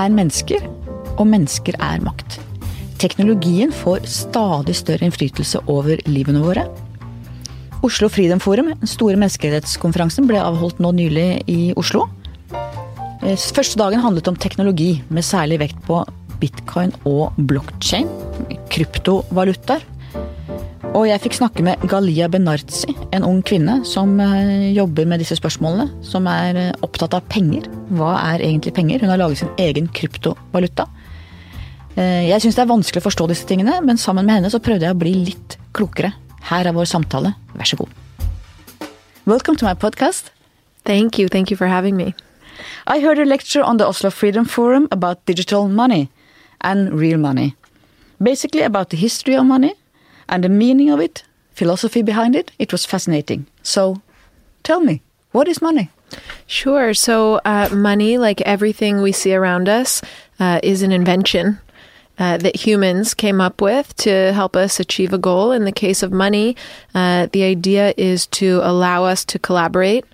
er mennesker, og mennesker er makt. Teknologien får stadig større innflytelse over livene våre. Oslo Freedom Forum, den store menneskerettskonferansen, ble avholdt nå nylig i Oslo. Eh, Første dagen handlet om teknologi, med særlig vekt på bitcoin og blockchain, kryptovalutaer. Og jeg fikk snakke med Galia Benarzi, en ung kvinne som eh, jobber med disse spørsmålene. Som er eh, opptatt av penger. Hva er egentlig penger? Hun har laget sin egen kryptovaluta. Eh, Jeg syns det er vanskelig å forstå disse tingene, men sammen med henne så prøvde jeg å bli litt klokere. Her er vår samtale. Vær så god. Welcome to my podcast. Thank you. Thank you for having me. I heard a lecture on the Oslo Freedom Forum about digital money and real money. Basically about the history of money and the meaning of it, philosophy behind it. It was fascinating. So tell me, what is money? Sure. So, uh, money, like everything we see around us, uh, is an invention. Uh, that humans came up with to help us achieve a goal. In the case of money, uh, the idea is to allow us to collaborate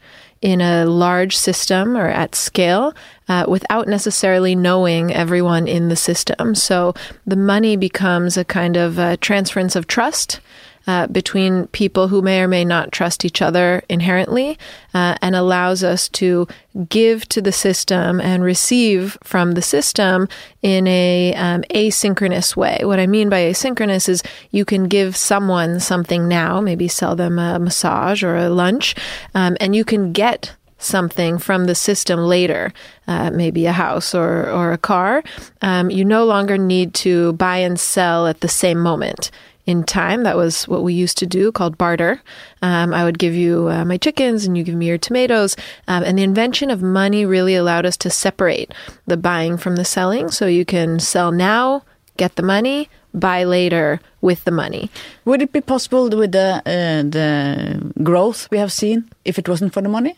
in a large system or at scale uh, without necessarily knowing everyone in the system. So the money becomes a kind of uh, transference of trust. Uh, between people who may or may not trust each other inherently, uh, and allows us to give to the system and receive from the system in a um, asynchronous way. What I mean by asynchronous is you can give someone something now, maybe sell them a massage or a lunch, um, and you can get something from the system later, uh, maybe a house or, or a car. Um, you no longer need to buy and sell at the same moment in time. That was what we used to do called barter. Um, I would give you uh, my chickens and you give me your tomatoes. Um, and the invention of money really allowed us to separate the buying from the selling. So you can sell now, get the money, buy later with the money. Would it be possible with the uh, the growth we have seen if it wasn't for the money?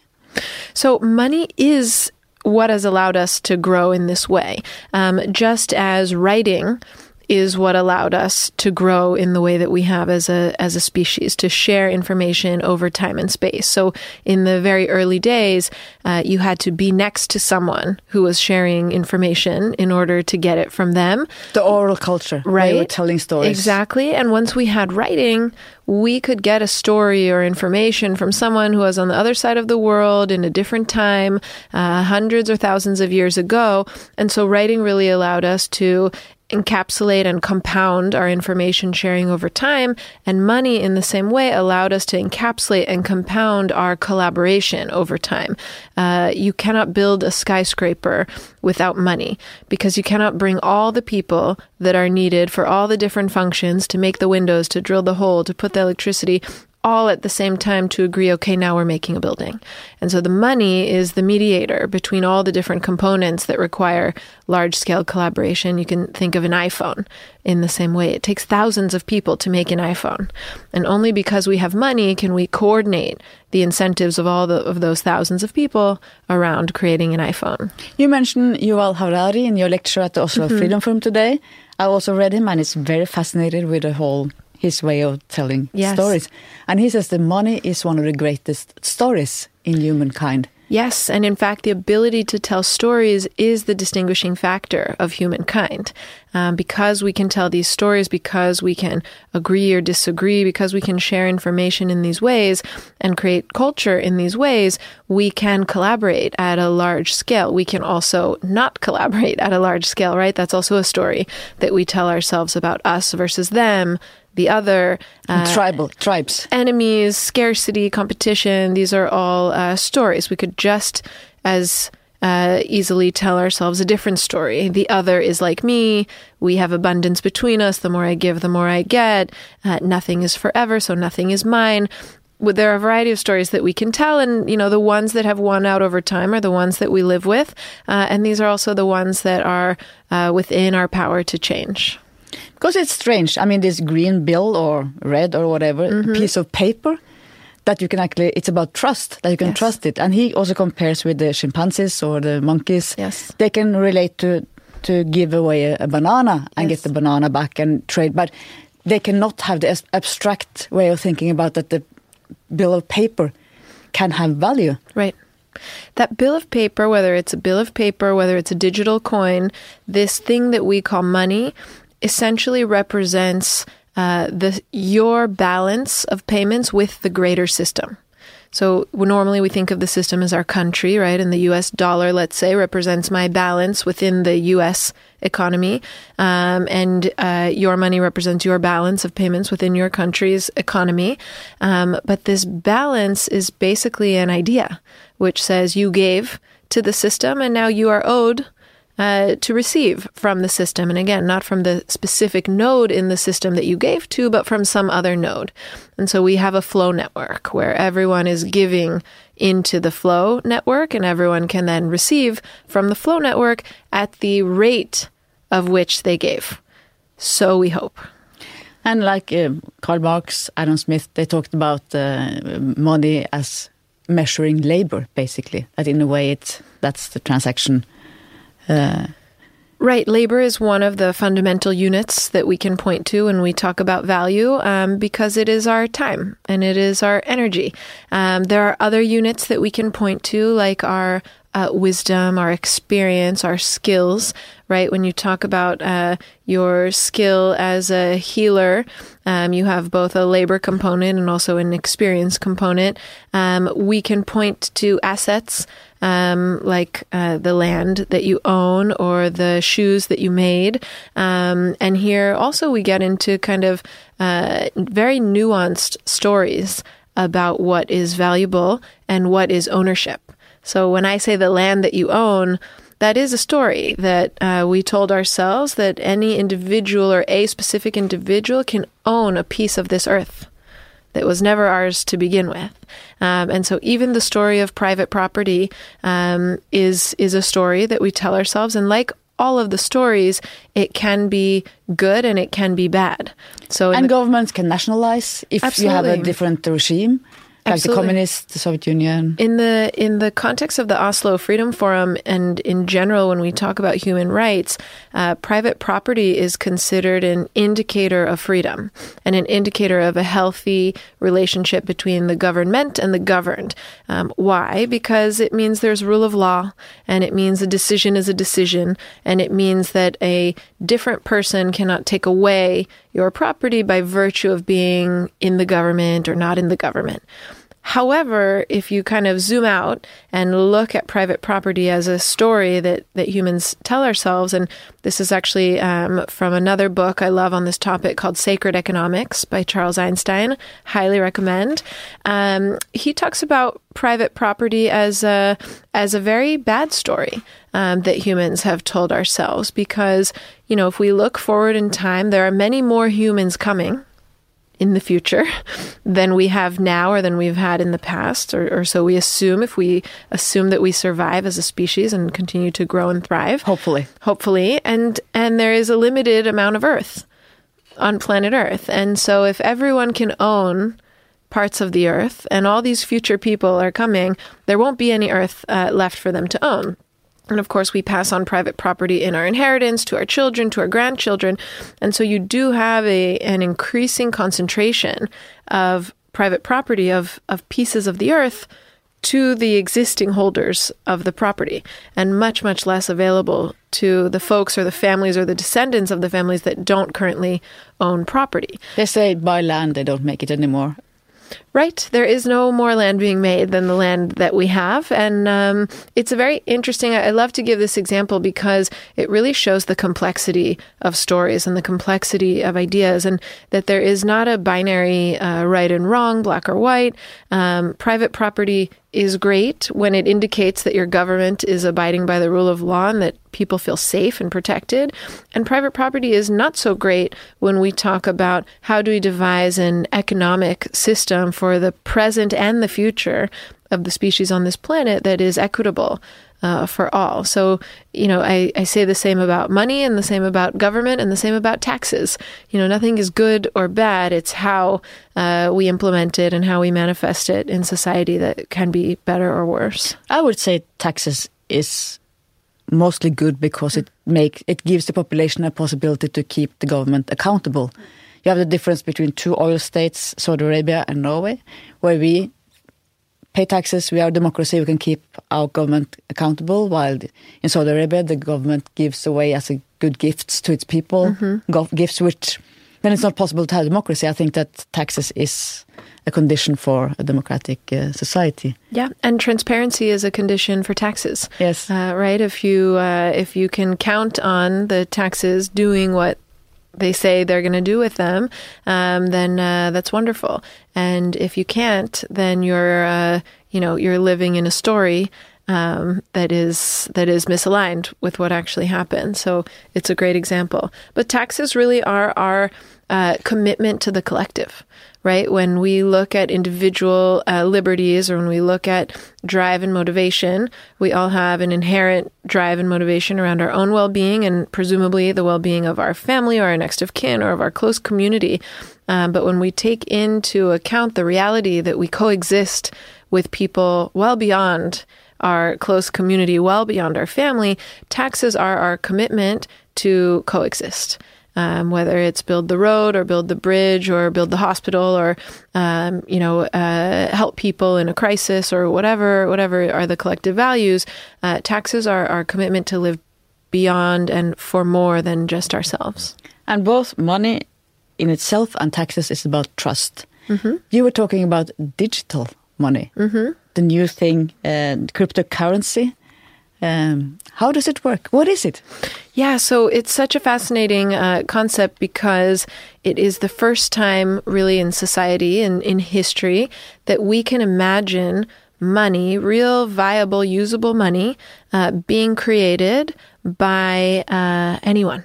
So money is what has allowed us to grow in this way. Um, just as writing is what allowed us to grow in the way that we have as a as a species to share information over time and space. So in the very early days, uh, you had to be next to someone who was sharing information in order to get it from them. The oral culture, Right. They were telling stories. Exactly. And once we had writing, we could get a story or information from someone who was on the other side of the world in a different time, uh, hundreds or thousands of years ago. And so writing really allowed us to encapsulate and compound our information sharing over time. And money, in the same way, allowed us to encapsulate and compound our collaboration over time. Uh, you cannot build a skyscraper without money because you cannot bring all the people that are needed for all the different functions to make the windows, to drill the hole, to put the electricity all at the same time to agree, okay, now we're making a building. And so the money is the mediator between all the different components that require large scale collaboration. You can think of an iPhone in the same way. It takes thousands of people to make an iPhone. And only because we have money can we coordinate the incentives of all the, of those thousands of people around creating an iPhone. You mentioned Yuval Harari in your lecture at the Oslo Mm-hmm. Freedom Forum today. I also read him, and it's very fascinated with the whole his way of telling Yes. stories. And he says the money is one of the greatest stories in humankind. Yes, and in fact, the ability to tell stories is the distinguishing factor of humankind. Um, because we can tell these stories, because we can agree or disagree, because we can share information in these ways and create culture in these ways, we can collaborate at a large scale. We can also not collaborate at a large scale, right? That's also a story that we tell ourselves about us versus them, the other. Uh, tribal tribes. enemies, scarcity, competition, these are all uh, stories. We could just as uh, easily tell ourselves a different story. The other is like me. We have abundance between us. The more I give, the more I get. Uh, nothing is forever, so nothing is mine. Well, There are a variety of stories that we can tell, and you know the ones that have won out over time are the ones that we live with, uh, and these are also the ones that are uh, within our power to change. Because it's strange. I mean, this green bill or red or whatever Mm-hmm. piece of paper that you can actually, it's about trust, that you can Yes. trust it. And he also compares with the chimpanzees or the monkeys. Yes. They can relate to, to give away a, a banana and Yes. get the banana back and trade. But they cannot have the abstract way of thinking about that the bill of paper can have value. Right. That bill of paper, whether it's a bill of paper, whether it's a digital coin, this thing that we call money, essentially represents uh, the your balance of payments with the greater system. So normally we think of the system as our country, right? And the U.S. dollar, let's say, represents my balance within the U.S. economy, um, and uh, your money represents your balance of payments within your country's economy. Um, but this balance is basically an idea, which says you gave to the system, and now you are owed uh, to receive from the system. And again, not from the specific node in the system that you gave to, but from some other node. And so we have a flow network where everyone is giving into the flow network and everyone can then receive from the flow network at the rate of which they gave. So we hope. And like uh, Karl Marx, Adam Smith, they talked about uh, money as measuring labor, basically. That in a way, it's that's the transaction uh, Right. Labor is one of the fundamental units that we can point to when we talk about value um, because it is our time and it is our energy. Um, there are other units that we can point to, like our uh, wisdom, our experience, our skills, right? When you talk about uh, your skill as a healer, um, you have both a labor component and also an experience component. Um, we can point to assets um, like uh, the land that you own or the shoes that you made. Um, and here also we get into kind of uh, very nuanced stories about what is valuable and what is ownership. So when I say the land that you own, that is a story that uh, we told ourselves that any individual or a specific individual can own a piece of this earth that was never ours to begin with. Um, and so even the story of private property um, is is a story that we tell ourselves. And like all of the stories, it can be good and it can be bad. So and the, governments can nationalize if absolutely. you have a different regime like Absolutely. the communists, the Soviet Union. In the in the context of the Oslo Freedom Forum, and in general, when we talk about human rights, uh, private property is considered an indicator of freedom and an indicator of a healthy relationship between the government and the governed. Um, why? Because it means there's rule of law, and it means a decision is a decision, and it means that a different person cannot take away your property by virtue of being in the government or not in the government. However, if you kind of zoom out and look at private property as a story that, that humans tell ourselves, and this is actually um, from another book I love on this topic called Sacred Economics by Charles Eisenstein, highly recommend. Um, he talks about private property as a as a very bad story um, that humans have told ourselves because you know if we look forward in time, there are many more humans coming in the future than we have now or than we've had in the past, or, or, so we assume if we assume that we survive as a species and continue to grow and thrive. Hopefully. Hopefully. And and there is a limited amount of Earth on planet Earth. And so if everyone can own parts of the Earth and all these future people are coming, there won't be any Earth uh, left for them to own. And of course, we pass on private property in our inheritance to our children, to our grandchildren. And so you do have a, an increasing concentration of private property, of, of pieces of the earth to the existing holders of the property, and much, much less available to the folks or the families or the descendants of the families that don't currently own property. They say buy land, they don't make it anymore. Right. There is no more land being made than the land that we have. And um, it's a very interesting, I love to give this example because it really shows the complexity of stories and the complexity of ideas, and that there is not a binary uh, right and wrong, black or white. Um, private property is great when it indicates that your government is abiding by the rule of law and that people feel safe and protected. And private property is not so great when we talk about how do we devise an economic system for the present and the future of the species on this planet that is equitable uh, for all. So, you know, I, I say the same about money and the same about government and the same about taxes. You know, nothing is good or bad. It's how uh, we implement it and how we manifest it in society that can be better or worse. I would say taxes is mostly good because it make it gives the population a possibility to keep the government accountable. You have the difference between two oil states, Saudi Arabia and Norway, where we pay taxes. We are a democracy. We can keep our government accountable. While in Saudi Arabia, the government gives away as a good gifts to its people, go- gifts which then it's not possible to have democracy. I think that taxes is a condition for a democratic uh, society. Yeah, and transparency is a condition for taxes. Yes. Uh, right. If you uh, if you can count on the taxes doing what they say they're going to do with them, um, then uh, that's wonderful. And if you can't, then you're uh, you know you're living in a story um, that is that is misaligned with what actually happened. So it's a great example. But taxes really are our uh, commitment to the collective, right? When we look at individual uh, liberties or when we look at drive and motivation, we all have an inherent drive and motivation around our own well being and presumably the well being of our family or our next of kin or of our close community. Um, but when we take into account the reality that we coexist with people well beyond our close community, well beyond our family, taxes are our commitment to coexist. Um, whether it's build the road or build the bridge or build the hospital or um, you know uh, help people in a crisis or whatever whatever are the collective values, uh, taxes are our commitment to live beyond and for more than just ourselves. And both money in itself and taxes is about trust. You were talking about digital money, the new thing, uh, cryptocurrency. Um, how does it work? What is it? Yeah, so it's such a fascinating uh, concept because it is the first time, really, in society and in history, that we can imagine money, real, viable, usable money, uh, being created by uh, anyone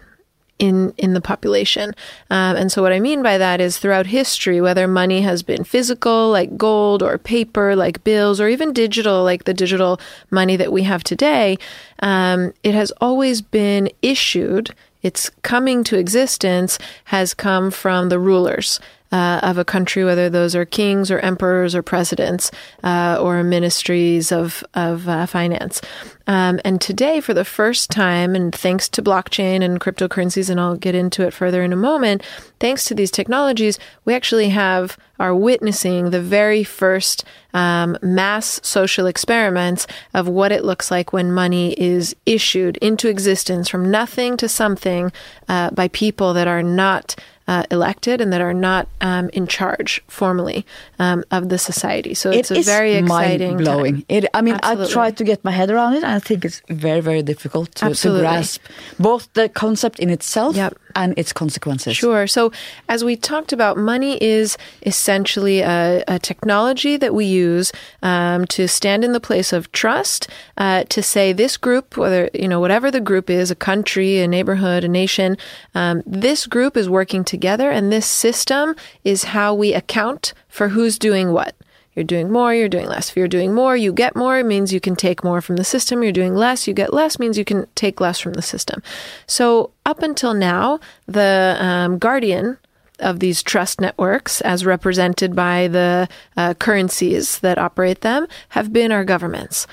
in in the population. Um, and so what I mean by that is throughout history, whether money has been physical like gold or paper like bills or even digital like the digital money that we have today, um, it has always been issued. Its coming to existence has come from the rulers. Uh, of a country, whether those are kings or emperors or presidents uh, or ministries of of uh, finance. Um, and today, for the first time, and thanks to blockchain and cryptocurrencies, and I'll get into it further in a moment, thanks to these technologies, we actually have are witnessing the very first um, mass social experiments of what it looks like when money is issued into existence from nothing to something uh, by people that are not uh, elected and that are not um, in charge formally um, of the society. So it's It a very exciting, mind blowing. time. It, I mean, I Absolutely. tried to get my head around it, and I think it's very, very difficult to, to grasp both the concept in itself Yep. and its consequences. Sure. So, as we talked about, money is essentially a, a technology that we use um, to stand in the place of trust, uh, to say this group, whether, you know, whatever the group is, a country, a neighborhood, a nation, um, this group is working together, and this system is how we account for who's doing what. You're doing more, you're doing less. If you're doing more, you get more. It means you can take more from the system. You're doing less, you get less, means you can take less from the system. So, up until now, the um, guardian of these trust networks, as represented by the uh, currencies that operate them, have been our governments.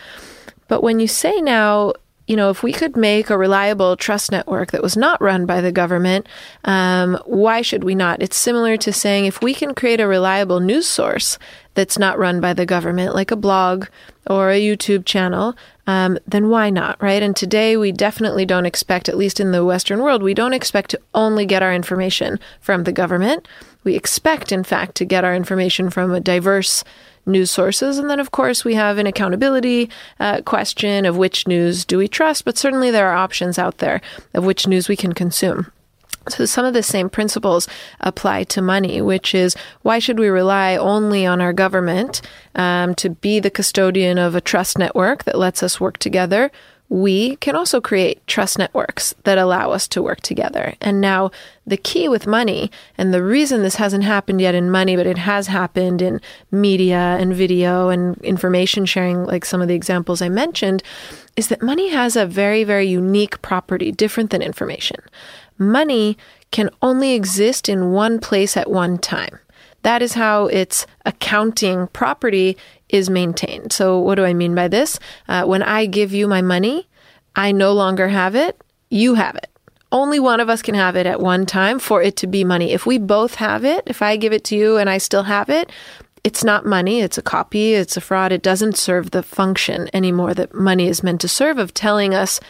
But when you say now, you know, if we could make a reliable trust network that was not run by the government, um, why should we not? It's similar to saying if we can create a reliable news source that's not run by the government, like a blog or a YouTube channel, um, then why not, right? And today we definitely don't expect, at least in the Western world, we don't expect to only get our information from the government. We expect, in fact, to get our information from a diverse news sources. And then, of course, we have an accountability uh, question of which news do we trust, but certainly there are options out there of which news we can consume. So some of the same principles apply to money, which is why should we rely only on our government um, to be the custodian of a trust network that lets us work together? We can also create trust networks that allow us to work together. And now the key with money, and the reason this hasn't happened yet in money, but it has happened in media and video and information sharing, like some of the examples I mentioned, is that money has a very, very unique property, different than information money can only exist in one place at one time. That is how its accounting property is maintained. So, what do I mean by this? Uh, when I give you my money, I no longer have it, you have it. Only one of us can have it at one time for it to be money. If we both have it, if I give it to you and I still have it, it's not money, it's a copy, it's a fraud. It doesn't serve the function anymore that money is meant to serve of telling us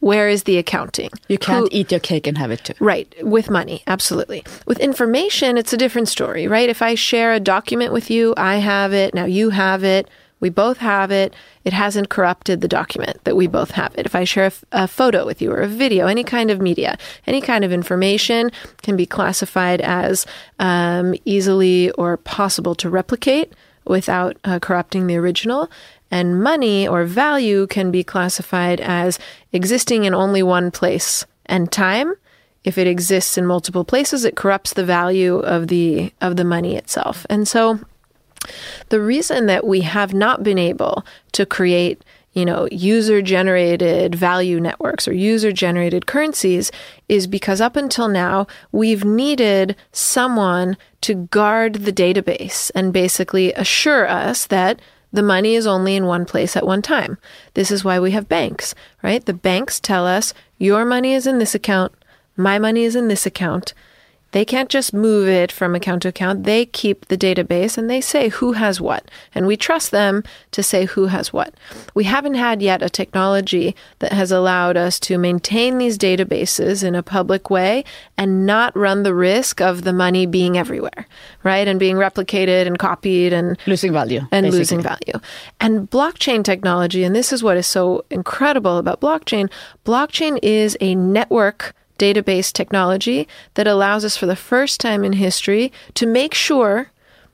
where is the accounting. You can't Who- eat your cake and have it too. Right, with money, absolutely. With information, it's a different story, right? If I share a document with you, I have it, now you have it, we both have it, it hasn't corrupted the document that we both have it. If I share a, f- a photo with you or a video, any kind of media, any kind of information can be classified as um, easily or possible to replicate without uh, corrupting the original. And money or value can be classified as existing in only one place and time. If it exists in multiple places, it corrupts the value of the of the money itself. And so the reason that we have not been able to create you know user generated value networks or user generated currencies is because up until now we've needed someone to guard the database and basically assure us that the money is only in one place at one time. This is why we have banks, right? The banks tell us your money is in this account, my money is in this account. They can't just move it from account to account. They keep the database and they say who has what. And we trust them to say who has what. We haven't had yet a technology that has allowed us to maintain these databases in a public way and not run the risk of the money being everywhere, right? And being replicated and copied and Losing value. and basically. losing value. And blockchain technology, and this is what is so incredible about blockchain blockchain is a network database technology that allows us for the first time in history to make sure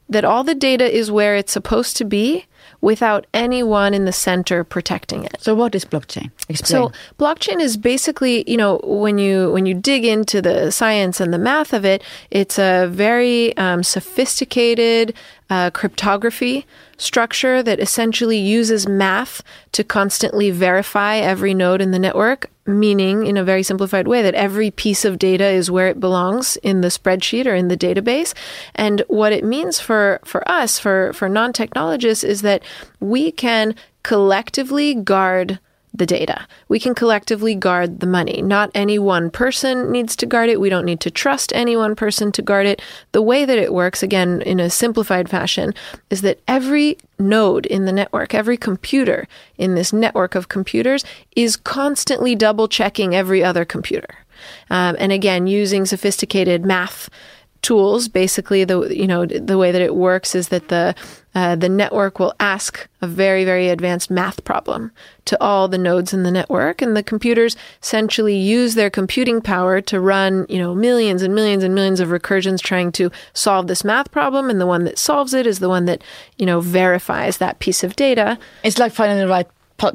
that all the data is where it's supposed to be without anyone in the center protecting it. So what is blockchain? Explain. So blockchain is basically, you know, when you when you dig into the science and the math of it, it's a very um, sophisticated uh, cryptography structure that essentially uses math to constantly verify every node in the network. Meaning, in a very simplified way, that every piece of data is where it belongs in the spreadsheet or in the database. And what it means for for us, for for non technologists, is that we can collectively guard the data. We can collectively guard the money. Not any one person needs to guard it. We don't need to trust any one person to guard it. The way that it works, again, in a simplified fashion, is that every node in the network, every computer in this network of computers is constantly double checking every other computer. Um, and again, using sophisticated math tools. Basically the you know the way that it works is that the uh, the network will ask a very very advanced math problem to all the nodes in the network and the computers essentially use their computing power to run you know millions and millions and millions of recursions trying to solve this math problem and the one that solves it is the one that you know verifies that piece of data. It's like finding the right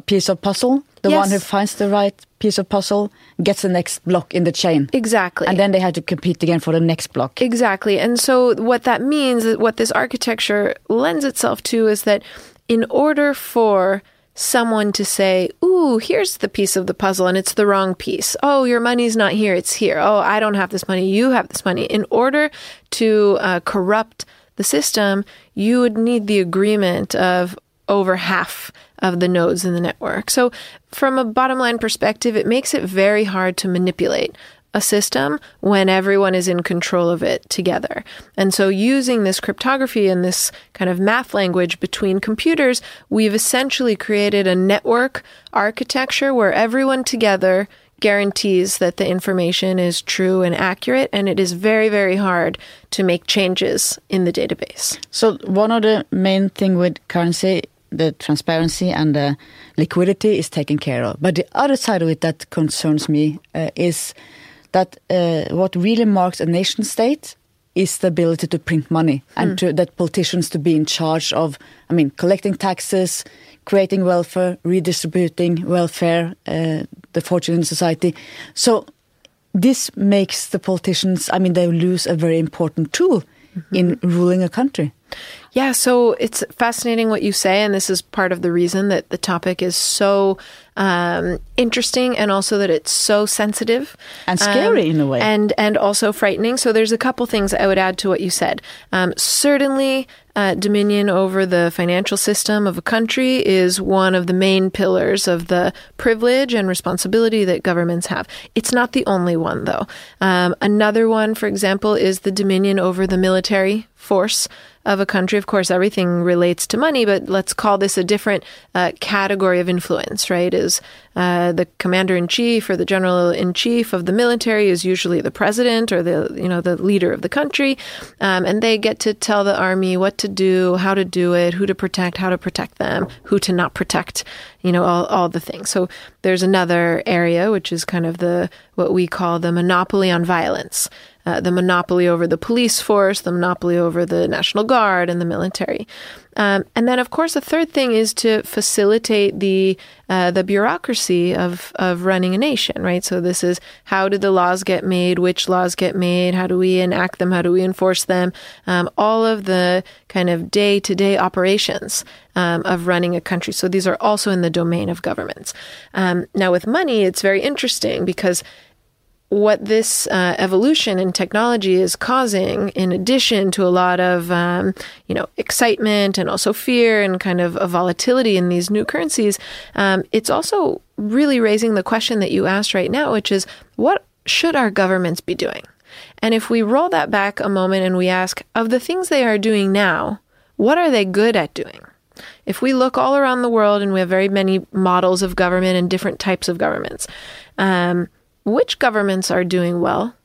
piece of puzzle. The Yes. one who finds the right piece of puzzle gets the next block in the chain. exactly And then they have to compete again for the next block. Exactly. And so what that means, what this architecture lends itself to is that in order for someone to say, Ooh, here's the piece of the puzzle and it's the wrong piece. Oh, your money's not here, it's here. Oh, I don't have this money, you have this money. In order to uh, corrupt the system, you would need the agreement of over half of the nodes in the network. So, from a bottom line perspective, it makes it very hard to manipulate a system when everyone is in control of it together. And so, using this cryptography and this kind of math language between computers, we've essentially created a network architecture where everyone together guarantees that the information is true and accurate, and it is very, very hard to make changes in the database. So one of the main thing with currency, the transparency and the liquidity is taken care of. But the other side of it that concerns me uh, is that uh, what really marks a nation state is the ability to print money and to, that politicians to be in charge of, I mean, collecting taxes, creating welfare, redistributing welfare, uh, the fortune in society. So this makes the politicians, I mean, they lose a very important tool in ruling a country. Yeah, so it's fascinating what you say, and this is part of the reason that the topic is so um, interesting, and also that it's so sensitive And scary in a way. and and also frightening. So there's a couple things I would add to what you said. Um, certainly, uh, dominion over the financial system of a country is one of the main pillars of the privilege and responsibility that governments have. It's not the only one, though. Um, another one, for example, is the dominion over the military force of a country. Of course, everything relates to money, but let's call this a different uh, category of influence, right? Is uh, the commander in chief or the general in chief of the military is usually the president or the you know the leader of the country, um, and they get to tell the army what to do, how to do it, who to protect, how to protect them, who to not protect, you know, all all the things. So there's another area which is kind of the what we call the monopoly on violence uh, the monopoly over the police force, the monopoly over the National Guard and the military. Um, and then, of course, the third thing is to facilitate the uh, the bureaucracy of of running a nation, right? So this is how do the laws get made? Which laws get made? How do we enact them? How do we enforce them? Um, all of the kind of day to day operations um, of running a country. So these are also in the domain of governments. Um, now, with money, it's very interesting because what this uh, evolution in technology is causing, in addition to a lot of um, you know excitement and also fear and kind of a volatility in these new currencies, um, it's also really raising the question that you asked right now, which is what should our governments be doing? And if we roll that back a moment and we ask, of the things they are doing now, what are they good at doing? If we look all around the world and we have very many models of government and different types of governments. Um, which governments are doing well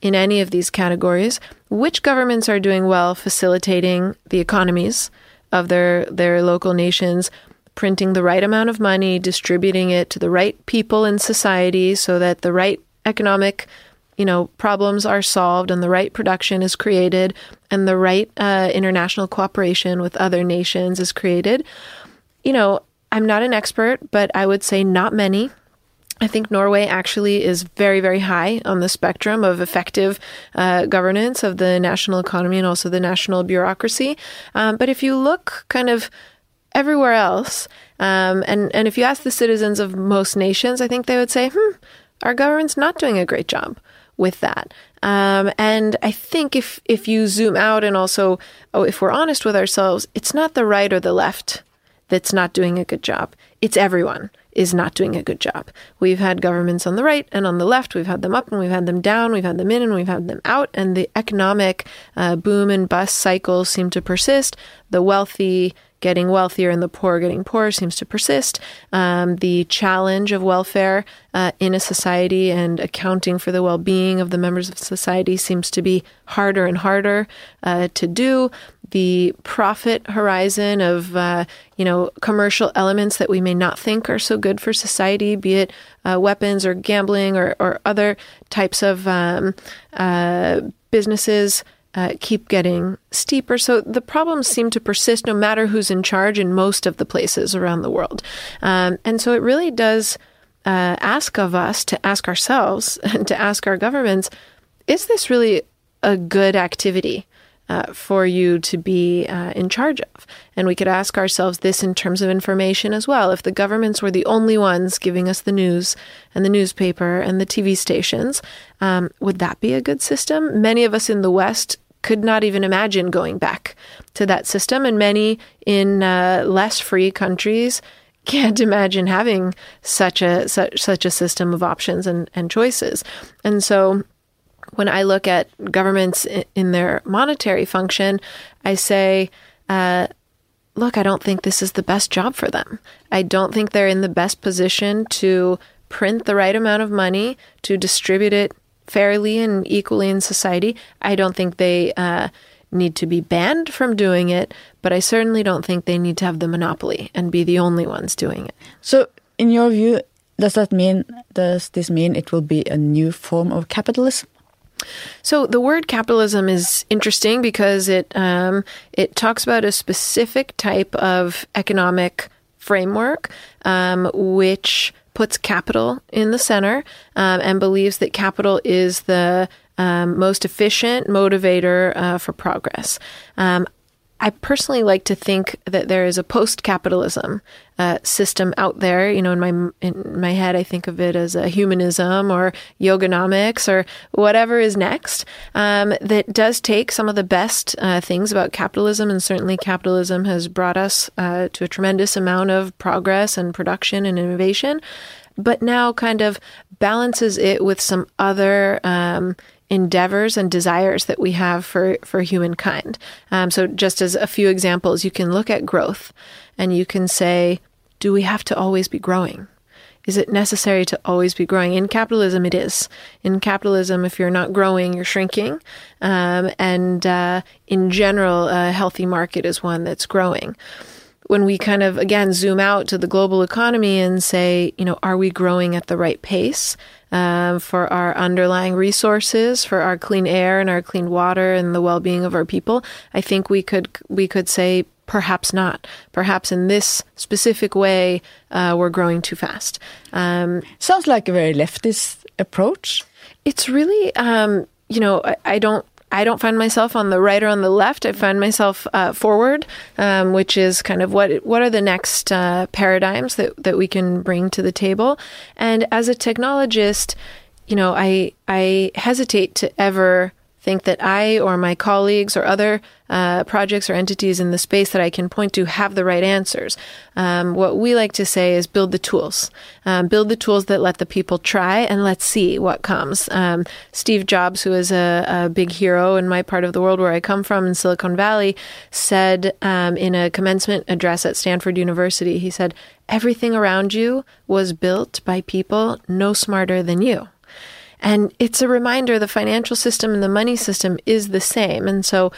in any of these categories, which governments are doing well facilitating the economies of their, their local nations, printing the right amount of money, distributing it to the right people in society so that the right economic you know problems are solved and the right production is created and the right uh, international cooperation with other nations is created. You know i'm not an expert but i would say not many I think Norway actually is very, very high on the spectrum of effective uh, governance of the national economy and also the national bureaucracy. Um, but if you look kind of everywhere else, um, and, and if you ask the citizens of most nations, I think they would say, hmm, our government's not doing a great job with that. Um, and I think if if you zoom out and also, oh, if we're honest with ourselves, it's not the right or the left that's not doing a good job. It's everyone is not doing a good job. We've had governments on the right and on the left. We've had them up and we've had them down. We've had them in and we've had them out. And the economic uh, boom and bust cycles seem to persist. The wealthy getting wealthier and the poor getting poorer seems to persist. Um, the challenge of welfare uh, in a society and accounting for the well being of the members of society seems to be harder and harder uh, to do the profit horizon of uh, you know commercial elements that we may not think are so good for society, be it uh, weapons or gambling or, or other types of um, uh, businesses. Uh, keep getting steeper. So the problems seem to persist no matter who's in charge in most of the places around the world. Um, and so it really does uh, ask of us to ask ourselves and to ask our governments is this really a good activity? Uh, for you to be uh, in charge of. And we could ask ourselves this in terms of information as well. If the governments were the only ones giving us the news and the newspaper and the TV stations, um, would that be a good system? Many of us in the West could not even imagine going back to that system, and many in uh, less free countries can't imagine having such a such, such a system of options and, and choices. And so when I look at governments in their monetary function, I say, uh, look, I don't think this is the best job for them. I don't think they're in the best position to print the right amount of money, to distribute it fairly and equally in society. I don't think they uh, need to be banned from doing it, but I certainly don't think they need to have the monopoly and be the only ones doing it. So, in your view, does that mean does this mean it will be a new form of capitalism? So the word capitalism is interesting because it um, it talks about a specific type of economic framework um, which puts capital in the center um, and believes that capital is the um, most efficient motivator uh, for progress. I personally like to think that there is a post-capitalism uh, system out there. You know, in my in my head, I think of it as a humanism or yogonomics or whatever is next. Um, that does take some of the best uh, things about capitalism, and certainly capitalism has brought us uh, to a tremendous amount of progress and production and innovation. But now, kind of balances it with some other um, endeavors and desires that we have for, for humankind. Um, so, just as a few examples, you can look at growth and you can say, do we have to always be growing? Is it necessary to always be growing? In capitalism, it is. In capitalism, if you're not growing, you're shrinking. Um, and uh, in general, a healthy market is one that's growing. When we kind of, again, zoom out to the global economy and say, you know, are we growing at the right pace? Um, for our underlying resources, for our clean air and our clean water and the well-being of our people, I think we could we could say perhaps not. Perhaps in this specific way, uh, we're growing too fast. Um, Sounds like a very leftist approach. it's really, um, you know, I, I don't. I don't find myself on the right or on the left. I find myself uh, forward, um, which is kind of what what are the next uh, paradigms that, that we can bring to the table. And as a technologist, you know, I I hesitate to ever think that I or my colleagues or other uh, projects or entities in the space that I can point to have the right answers. Um, what we like to say is build the tools, um, build the tools that let the people try and let's see what comes. Um, Steve Jobs, who is a, a, big hero in my part of the world where I come from in Silicon Valley, said um, in a commencement address at Stanford University, he said, Everything around you was built by people no smarter than you. And it's a reminder the financial system and the money system is the same. And so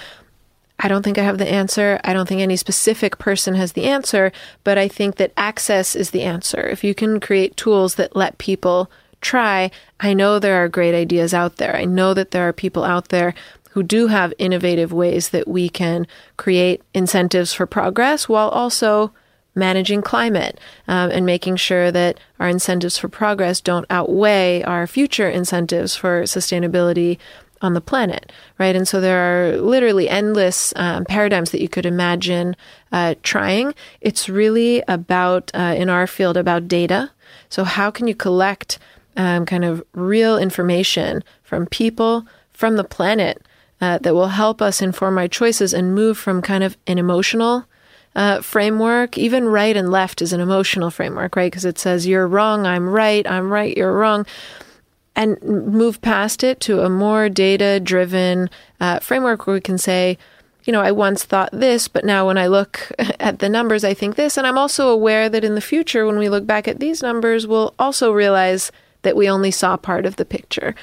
I don't think I have the answer. I don't think any specific person has the answer, but I think that access is the answer. If you can create tools that let people try, I know there are great ideas out there. I know that there are people out there who do have innovative ways that we can create incentives for progress while also managing climate um, and making sure that our incentives for progress don't outweigh our future incentives for sustainability on the planet, right? And so there are literally endless um, paradigms that you could imagine uh, trying. It's really about, uh, in our field, about data. So, how can you collect um, kind of real information from people, from the planet, uh, that will help us inform our choices and move from kind of an emotional uh, framework. Even right and left is an emotional framework, right? Because it says you're wrong, I'm right, I'm right, you're wrong. And move past it to a more data driven uh, framework where we can say, you know, I once thought this, but now when I look at the numbers, I think this. And I'm also aware that in the future, when we look back at these numbers, we'll also realize that we only saw part of the picture.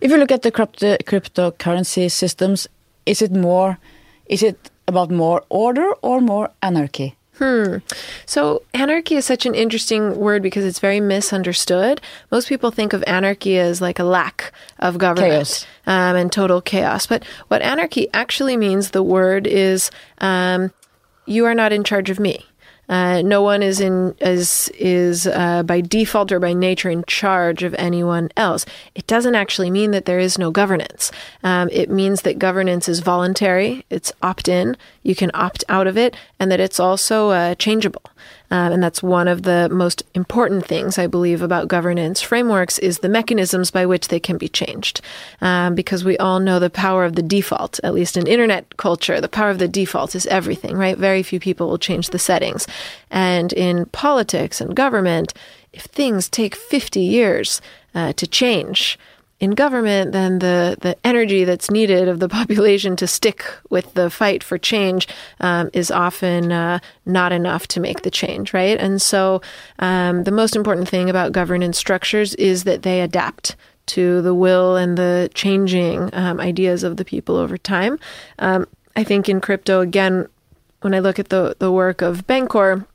If you look at the crypto cryptocurrency systems, is it more, is it about more order or more anarchy? Hmm. So anarchy is such an interesting word because it's very misunderstood. Most people think of anarchy as like a lack of government um, and total chaos. But what anarchy actually means, the word is um, you are not in charge of me. Uh, no one is in is is uh, by default or by nature in charge of anyone else. It doesn't actually mean that there is no governance. Um, it means that governance is voluntary. It's opt in. You can opt out of it, and that it's also uh, changeable. Um, and that's one of the most important things I believe about governance frameworks is the mechanisms by which they can be changed. Um, because we all know the power of the default, at least in internet culture, the power of the default is everything, right? Very few people will change the settings. And in politics and government, if things take 50 years uh, to change, in government, then the, the energy that's needed of the population to stick with the fight for change um, is often uh, not enough to make the change, right? And so um, the most important thing about governance structures is that they adapt to the will and the changing um, ideas of the people over time. Um, I think in crypto, again, when I look at the, the work of Bancor,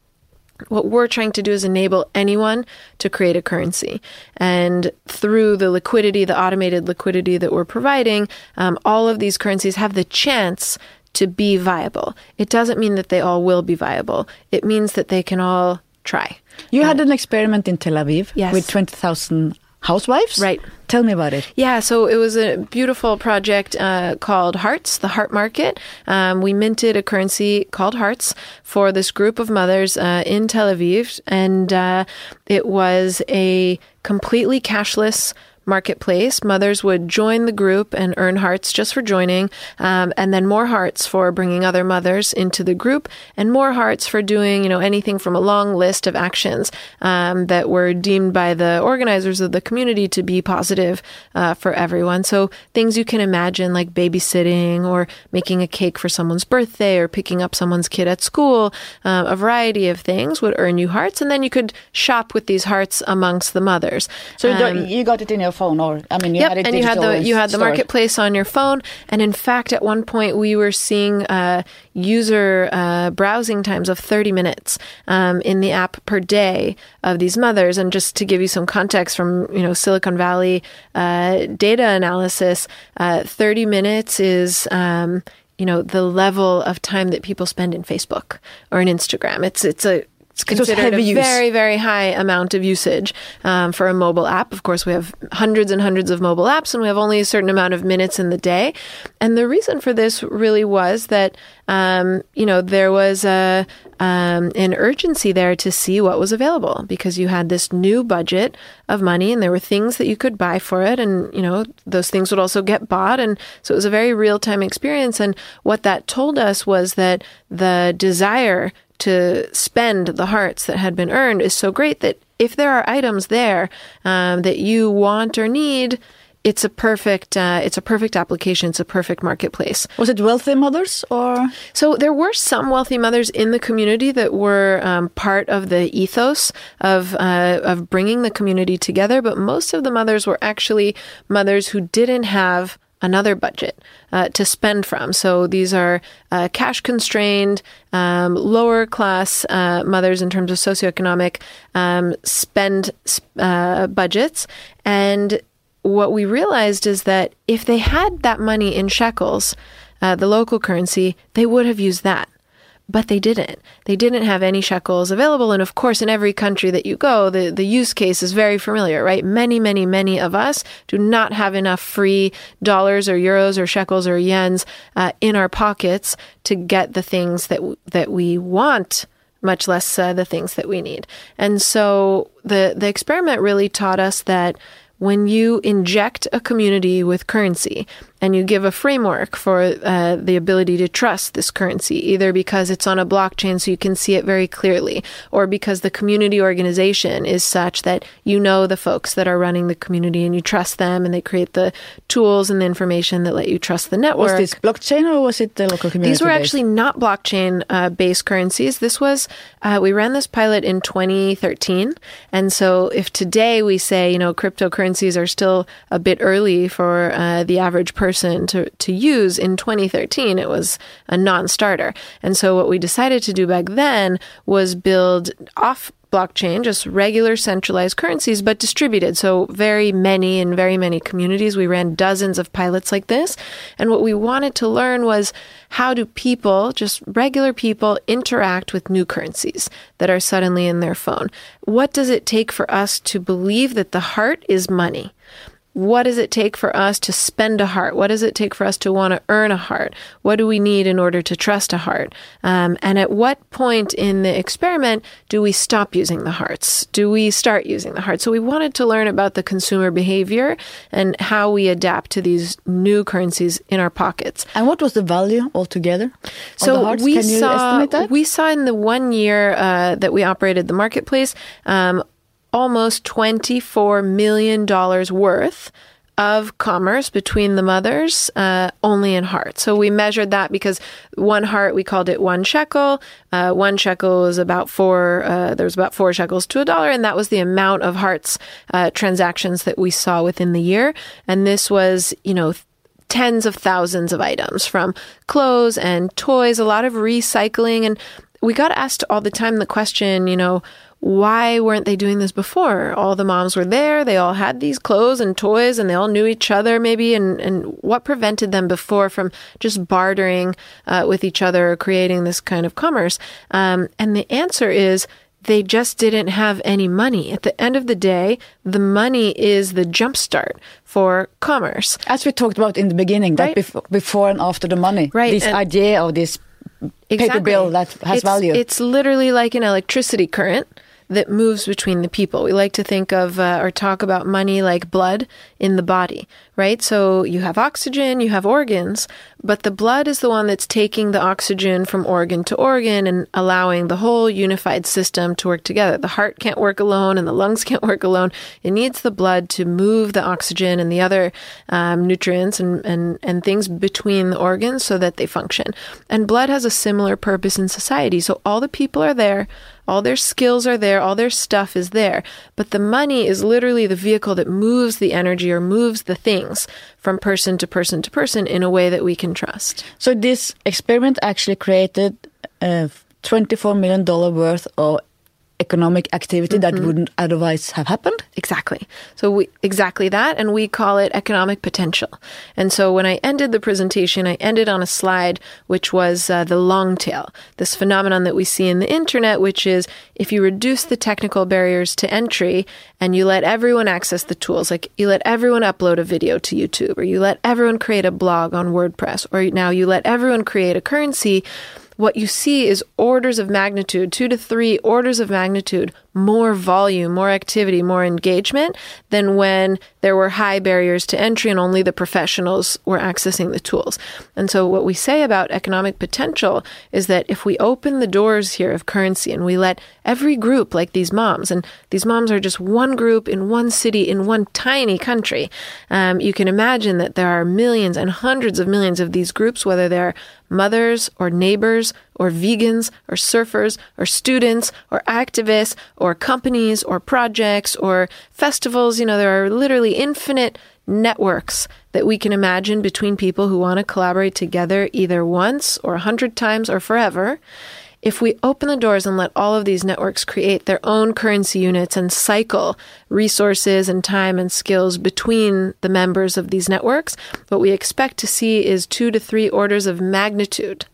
what we're trying to do is enable anyone to create a currency. And through the liquidity, the automated liquidity that we're providing, um, all of these currencies have the chance to be viable. It doesn't mean that they all will be viable, it means that they can all try. You uh, had an experiment in Tel Aviv yes. with 20,000 housewives? Right. Tell me about it. Yeah, so it was a beautiful project uh, called Hearts, the Heart Market. Um, we minted a currency called Hearts for this group of mothers uh, in Tel Aviv, and uh, it was a completely cashless marketplace. Mothers would join the group and earn hearts just for joining, um, and then more hearts for bringing other mothers into the group, and more hearts for doing, you know, anything from a long list of actions um, that were deemed by the organizers of the community to be positive uh, for everyone. So things you can imagine, like babysitting or making a cake for someone's birthday or picking up someone's kid at school, uh, a variety of things would earn you hearts, and then you could shop with these hearts amongst the mothers. So um, you got it in your phone, or I mean, you yep, had it and you had the you had the store. marketplace on your phone, and in fact, at one point we were seeing uh, user uh, browsing times of 30 minutes um, in the app per day of these mothers. And just to give you some context from you know Silicon Valley uh, data analysis, uh, 30 minutes is um, you know the level of time that people spend in Facebook or in Instagram. It's it's a it's considered a use. very, very high amount of usage um, for a mobile app. Of course, we have hundreds and hundreds of mobile apps, and we have only a certain amount of minutes in the day. And the reason for this really was that um, you know there was a um, an urgency there to see what was available because you had this new budget of money, and there were things that you could buy for it, and you know those things would also get bought, and so it was a very real time experience. And what that told us was that the desire to spend the hearts that had been earned is so great that if there are items there um, that you want or need, it's a perfect uh, it's a perfect application. It's a perfect marketplace. Was it wealthy mothers or? So there were some wealthy mothers in the community that were um, part of the ethos of uh, of bringing the community together, but most of the mothers were actually mothers who didn't have another budget uh, to spend from. So these are uh, cash constrained, um, lower class uh, mothers in terms of socioeconomic um, spend uh, budgets. And what we realized is that if they had that money in shekels, uh, the local currency, they would have used that but they didn't. They didn't have any shekels available. And of course, in every country that you go, the, the use case is very familiar, right? Many, many, many of us do not have enough free dollars or euros or shekels or yens uh, in our pockets to get the things that, that we want much less uh, the things that we need. And so the the experiment really taught us that when you inject a community with currency and you give a framework for uh, the ability to trust this currency, either because it's on a blockchain so you can see it very clearly, or because the community organization is such that you know the folks that are running the community and you trust them and they create the tools and the information that let you trust the network. Was this blockchain or was it the local community? These were actually not blockchain uh, based currencies. This was, uh, we ran this pilot in 2013. And so if today we say, you know, cryptocurrencies are still a bit early for uh, the average person, person to, to use in 2013, it was a non starter. And so what we decided to do back then was build off blockchain, just regular centralized currencies, but distributed. So very many in very many communities. We ran dozens of pilots like this. And what we wanted to learn was how do people, just regular people, interact with new currencies that are suddenly in their phone? What does it take for us to believe that the heart is money? What does it take for us to spend a heart? What does it take for us to want to earn a heart? What do we need in order to trust a heart? Um, and at what point in the experiment do we stop using the hearts? Do we start using the hearts? So we wanted to learn about the consumer behavior and how we adapt to these new currencies in our pockets. And what was the value altogether? So we saw we saw in the one year uh, that we operated the marketplace. Um, almost $24 million worth of commerce between the mothers uh, only in heart. So we measured that because one heart we called it one shekel. Uh, one shekel was about four. Uh, there was about four shekels to a dollar, and that was the amount of hearts uh, transactions that we saw within the year. And this was, you know. Tens of thousands of items from clothes and toys, a lot of recycling. And we got asked all the time the question, you know, why weren't they doing this before? All the moms were there, they all had these clothes and toys, and they all knew each other, maybe. And, and what prevented them before from just bartering uh, with each other or creating this kind of commerce? Um, and the answer is they just didn't have any money. At the end of the day, the money is the jumpstart for commerce. As we talked about in the beginning, right? that before, before and after the money, right? This and idea of this exactly. paper bill that has it's, value. It's literally like an electricity current that moves between the people. We like to think of uh, or talk about money like blood in the body, right? So you have oxygen, you have organs, but the blood is the one that's taking the oxygen from organ to organ and allowing the whole unified system to work together. The heart can't work alone and the lungs can't work alone. It needs the blood to move the oxygen and the other um, nutrients and, and, and things between the organs so that they function. And blood has a similar purpose in society. So all the people are there all their skills are there, all their stuff is there. But the money is literally the vehicle that moves the energy or moves the things from person to person to person in a way that we can trust. So this experiment actually created uh, $24 million worth of economic activity mm-hmm. that wouldn't otherwise have happened? Exactly. So we exactly that and we call it economic potential. And so when I ended the presentation, I ended on a slide which was uh, the long tail, this phenomenon that we see in the internet which is if you reduce the technical barriers to entry and you let everyone access the tools, like you let everyone upload a video to YouTube or you let everyone create a blog on WordPress or now you let everyone create a currency what you see is orders of magnitude, two to three orders of magnitude more volume, more activity, more engagement than when there were high barriers to entry and only the professionals were accessing the tools. And so, what we say about economic potential is that if we open the doors here of currency and we let every group, like these moms, and these moms are just one group in one city in one tiny country, um, you can imagine that there are millions and hundreds of millions of these groups, whether they're mothers or neighbors or vegans or surfers or students or activists or companies or projects or festivals. You know, there are literally infinite networks that we can imagine between people who want to collaborate together either once or a hundred times or forever. If we open the doors and let all of these networks create their own currency units and cycle resources and time and skills between the members of these networks, what we expect to see is two to three orders of magnitude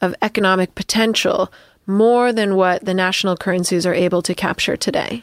of economic potential more than what the national currencies are able to capture today.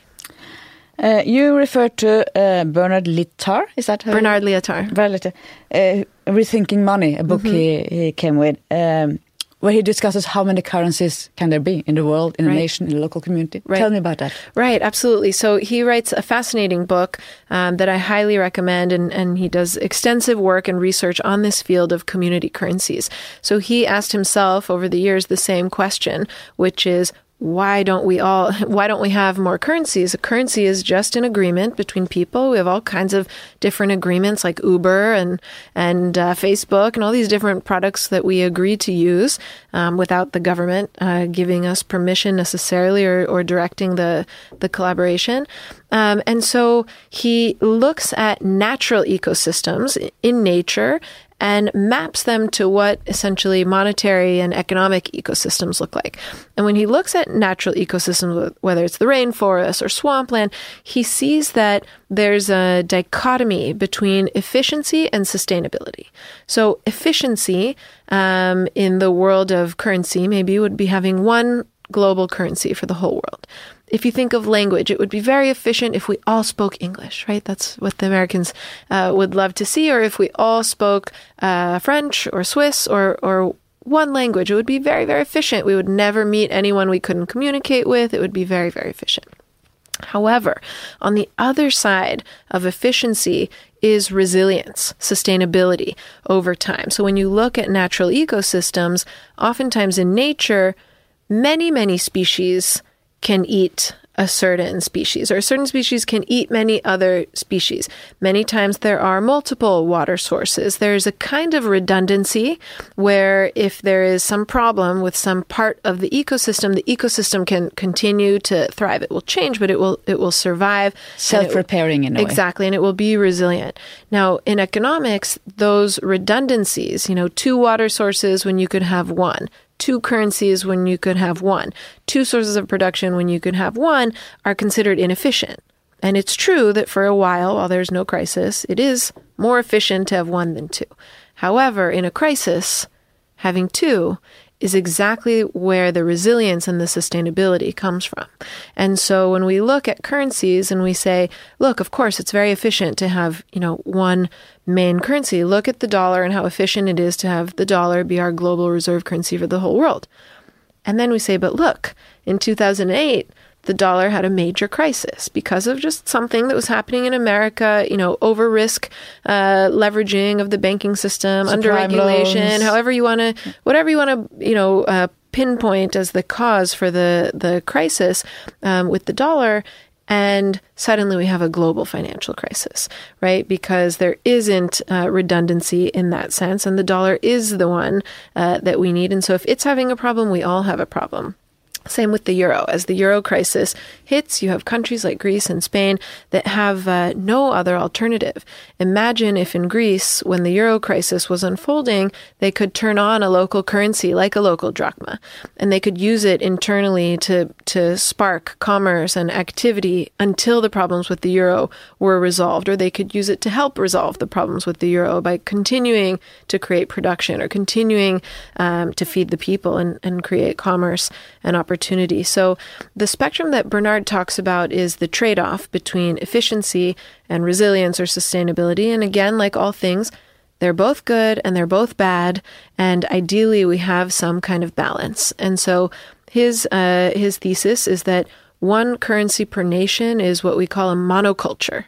Uh, you refer to uh, Bernard Lietaer, is that her? Bernard Lietaer. Bernard Uh, Rethinking Money, a book mm -hmm. he, he came with. Um, where he discusses how many currencies can there be in the world, in a nation, in a local community. Right. Tell me about that. Right, absolutely. So he writes a fascinating book um, that I highly recommend, and, and he does extensive work and research on this field of community currencies. So he asked himself over the years the same question, which is why don't we all why don't we have more currencies? A currency is just an agreement between people. We have all kinds of different agreements like uber and and uh, facebook and all these different products that we agree to use um, without the government uh, giving us permission necessarily or, or directing the the collaboration. Um, and so he looks at natural ecosystems in nature and maps them to what essentially monetary and economic ecosystems look like. And when he looks at natural ecosystems, whether it's the rainforest or swampland, he sees that there's a dichotomy between efficiency and sustainability. So, efficiency um, in the world of currency maybe would be having one global currency for the whole world if you think of language, it would be very efficient if we all spoke English, right? That's what the Americans uh, would love to see. Or if we all spoke uh, French or Swiss or, or one language, it would be very, very efficient. We would never meet anyone we couldn't communicate with. It would be very, very efficient. However, on the other side of efficiency is resilience, sustainability over time. So when you look at natural ecosystems, oftentimes in nature, many, many species can eat a certain species, or a certain species can eat many other species. Many times there are multiple water sources. There's a kind of redundancy where if there is some problem with some part of the ecosystem, the ecosystem can continue to thrive. It will change, but it will it will survive. Self-repairing in a Exactly, and it will be resilient. Now, in economics, those redundancies, you know, two water sources when you could have one, two currencies when you could have one, two sources of production when you could have one, are considered inefficient. And it's true that for a while, while there's no crisis, it is more efficient to have one than two. However, in a crisis, having two is exactly where the resilience and the sustainability comes from. And so when we look at currencies and we say, look, of course, it's very efficient to have, you know, one main currency. Look at the dollar and how efficient it is to have the dollar be our global reserve currency for the whole world. And then we say, but look, in 2008, the dollar had a major crisis because of just something that was happening in America, you know, over risk uh, leveraging of the banking system, under regulation, however you want to, whatever you want to, you know, uh, pinpoint as the cause for the the crisis um, with the dollar. And suddenly we have a global financial crisis, right? Because there isn't uh, redundancy in that sense, and the dollar is the one uh, that we need. And so if it's having a problem, we all have a problem. Same with the euro. As the euro crisis hits, you have countries like Greece and Spain that have uh, no other alternative. Imagine if in Greece, when the euro crisis was unfolding, they could turn on a local currency like a local drachma, and they could use it internally to, to spark commerce and activity until the problems with the euro were resolved, or they could use it to help resolve the problems with the euro by continuing to create production or continuing um, to feed the people and, and create commerce and opportunity opportunity. So, the spectrum that Bernard talks about is the trade off between efficiency and resilience or sustainability. And again, like all things, they're both good and they're both bad. And ideally, we have some kind of balance. And so, his, uh, his thesis is that one currency per nation is what we call a monoculture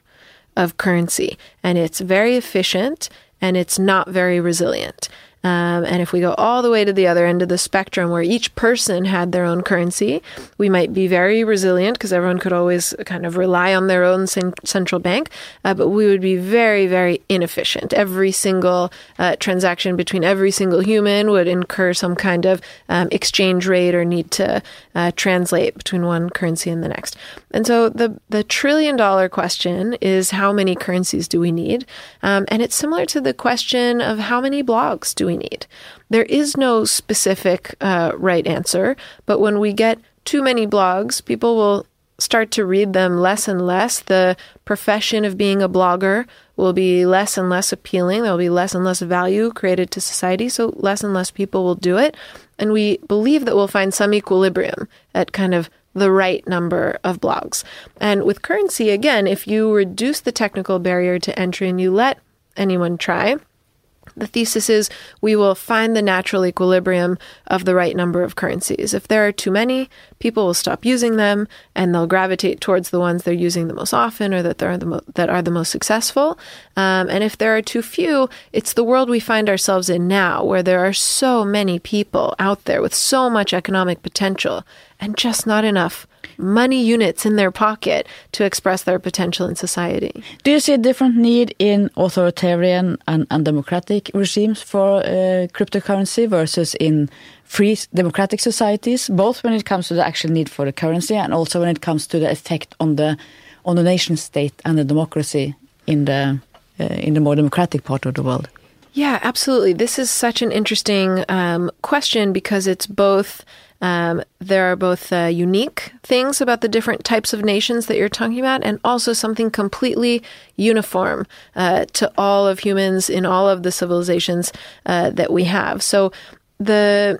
of currency. And it's very efficient and it's not very resilient. Um, and if we go all the way to the other end of the spectrum where each person had their own currency, we might be very resilient because everyone could always kind of rely on their own central bank, uh, but we would be very, very inefficient. Every single uh, transaction between every single human would incur some kind of um, exchange rate or need to uh, translate between one currency and the next. And so the, the trillion dollar question is how many currencies do we need? Um, and it's similar to the question of how many blogs do we we need. There is no specific uh, right answer, but when we get too many blogs, people will start to read them less and less. The profession of being a blogger will be less and less appealing. There will be less and less value created to society, so less and less people will do it. And we believe that we'll find some equilibrium at kind of the right number of blogs. And with currency, again, if you reduce the technical barrier to entry and you let anyone try, the thesis is we will find the natural equilibrium of the right number of currencies. If there are too many, people will stop using them and they'll gravitate towards the ones they're using the most often or that, are the, mo- that are the most successful. Um, and if there are too few, it's the world we find ourselves in now, where there are so many people out there with so much economic potential and just not enough money units in their pocket to express their potential in society. Do you see a different need in authoritarian and, and democratic regimes for uh, cryptocurrency versus in free democratic societies, both when it comes to the actual need for the currency and also when it comes to the effect on the on the nation state and the democracy in the uh, in the more democratic part of the world? Yeah, absolutely. This is such an interesting um, question because it's both um, there are both uh, unique things about the different types of nations that you're talking about, and also something completely uniform uh, to all of humans in all of the civilizations uh, that we have. So the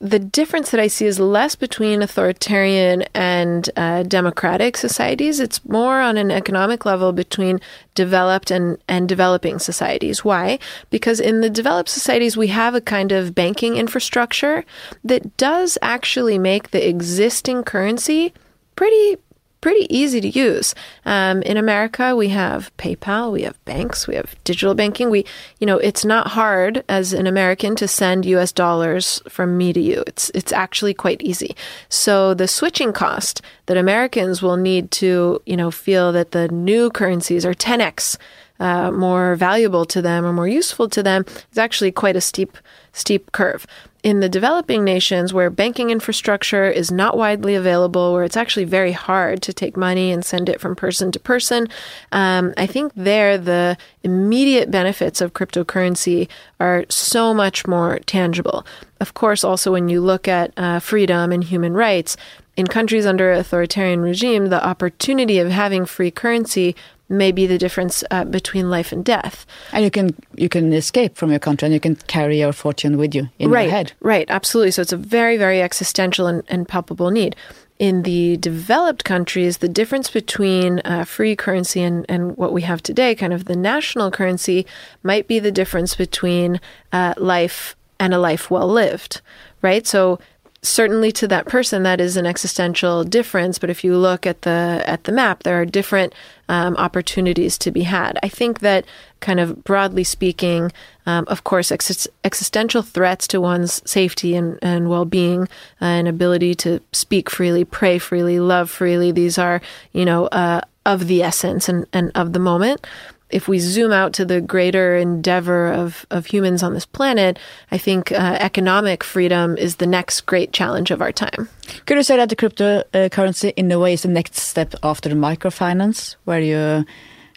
the difference that I see is less between authoritarian and uh, democratic societies. It's more on an economic level between developed and, and developing societies. Why? Because in the developed societies, we have a kind of banking infrastructure that does actually make the existing currency pretty pretty easy to use. Um, in America, we have PayPal, we have banks, we have digital banking. We, you know, it's not hard as an American to send U.S. dollars from me to you. It's it's actually quite easy. So the switching cost that Americans will need to, you know, feel that the new currencies are 10x. Uh, more valuable to them or more useful to them is actually quite a steep steep curve in the developing nations where banking infrastructure is not widely available, where it's actually very hard to take money and send it from person to person, um, I think there the immediate benefits of cryptocurrency are so much more tangible. Of course, also when you look at uh, freedom and human rights, in countries under authoritarian regime, the opportunity of having free currency may be the difference uh, between life and death. And you can you can escape from your country and you can carry your fortune with you in right, your head. Right, absolutely. So it's a very very existential and, and palpable need. In the developed countries, the difference between uh, free currency and, and what we have today, kind of the national currency, might be the difference between uh, life and a life well lived, right? So certainly to that person that is an existential difference but if you look at the at the map there are different um, opportunities to be had. I think that kind of broadly speaking um, of course ex- existential threats to one's safety and, and well-being uh, and ability to speak freely pray freely love freely these are you know uh, of the essence and, and of the moment if we zoom out to the greater endeavor of, of humans on this planet, I think uh, economic freedom is the next great challenge of our time. Could you say that the cryptocurrency, in a way, is the next step after the microfinance, where you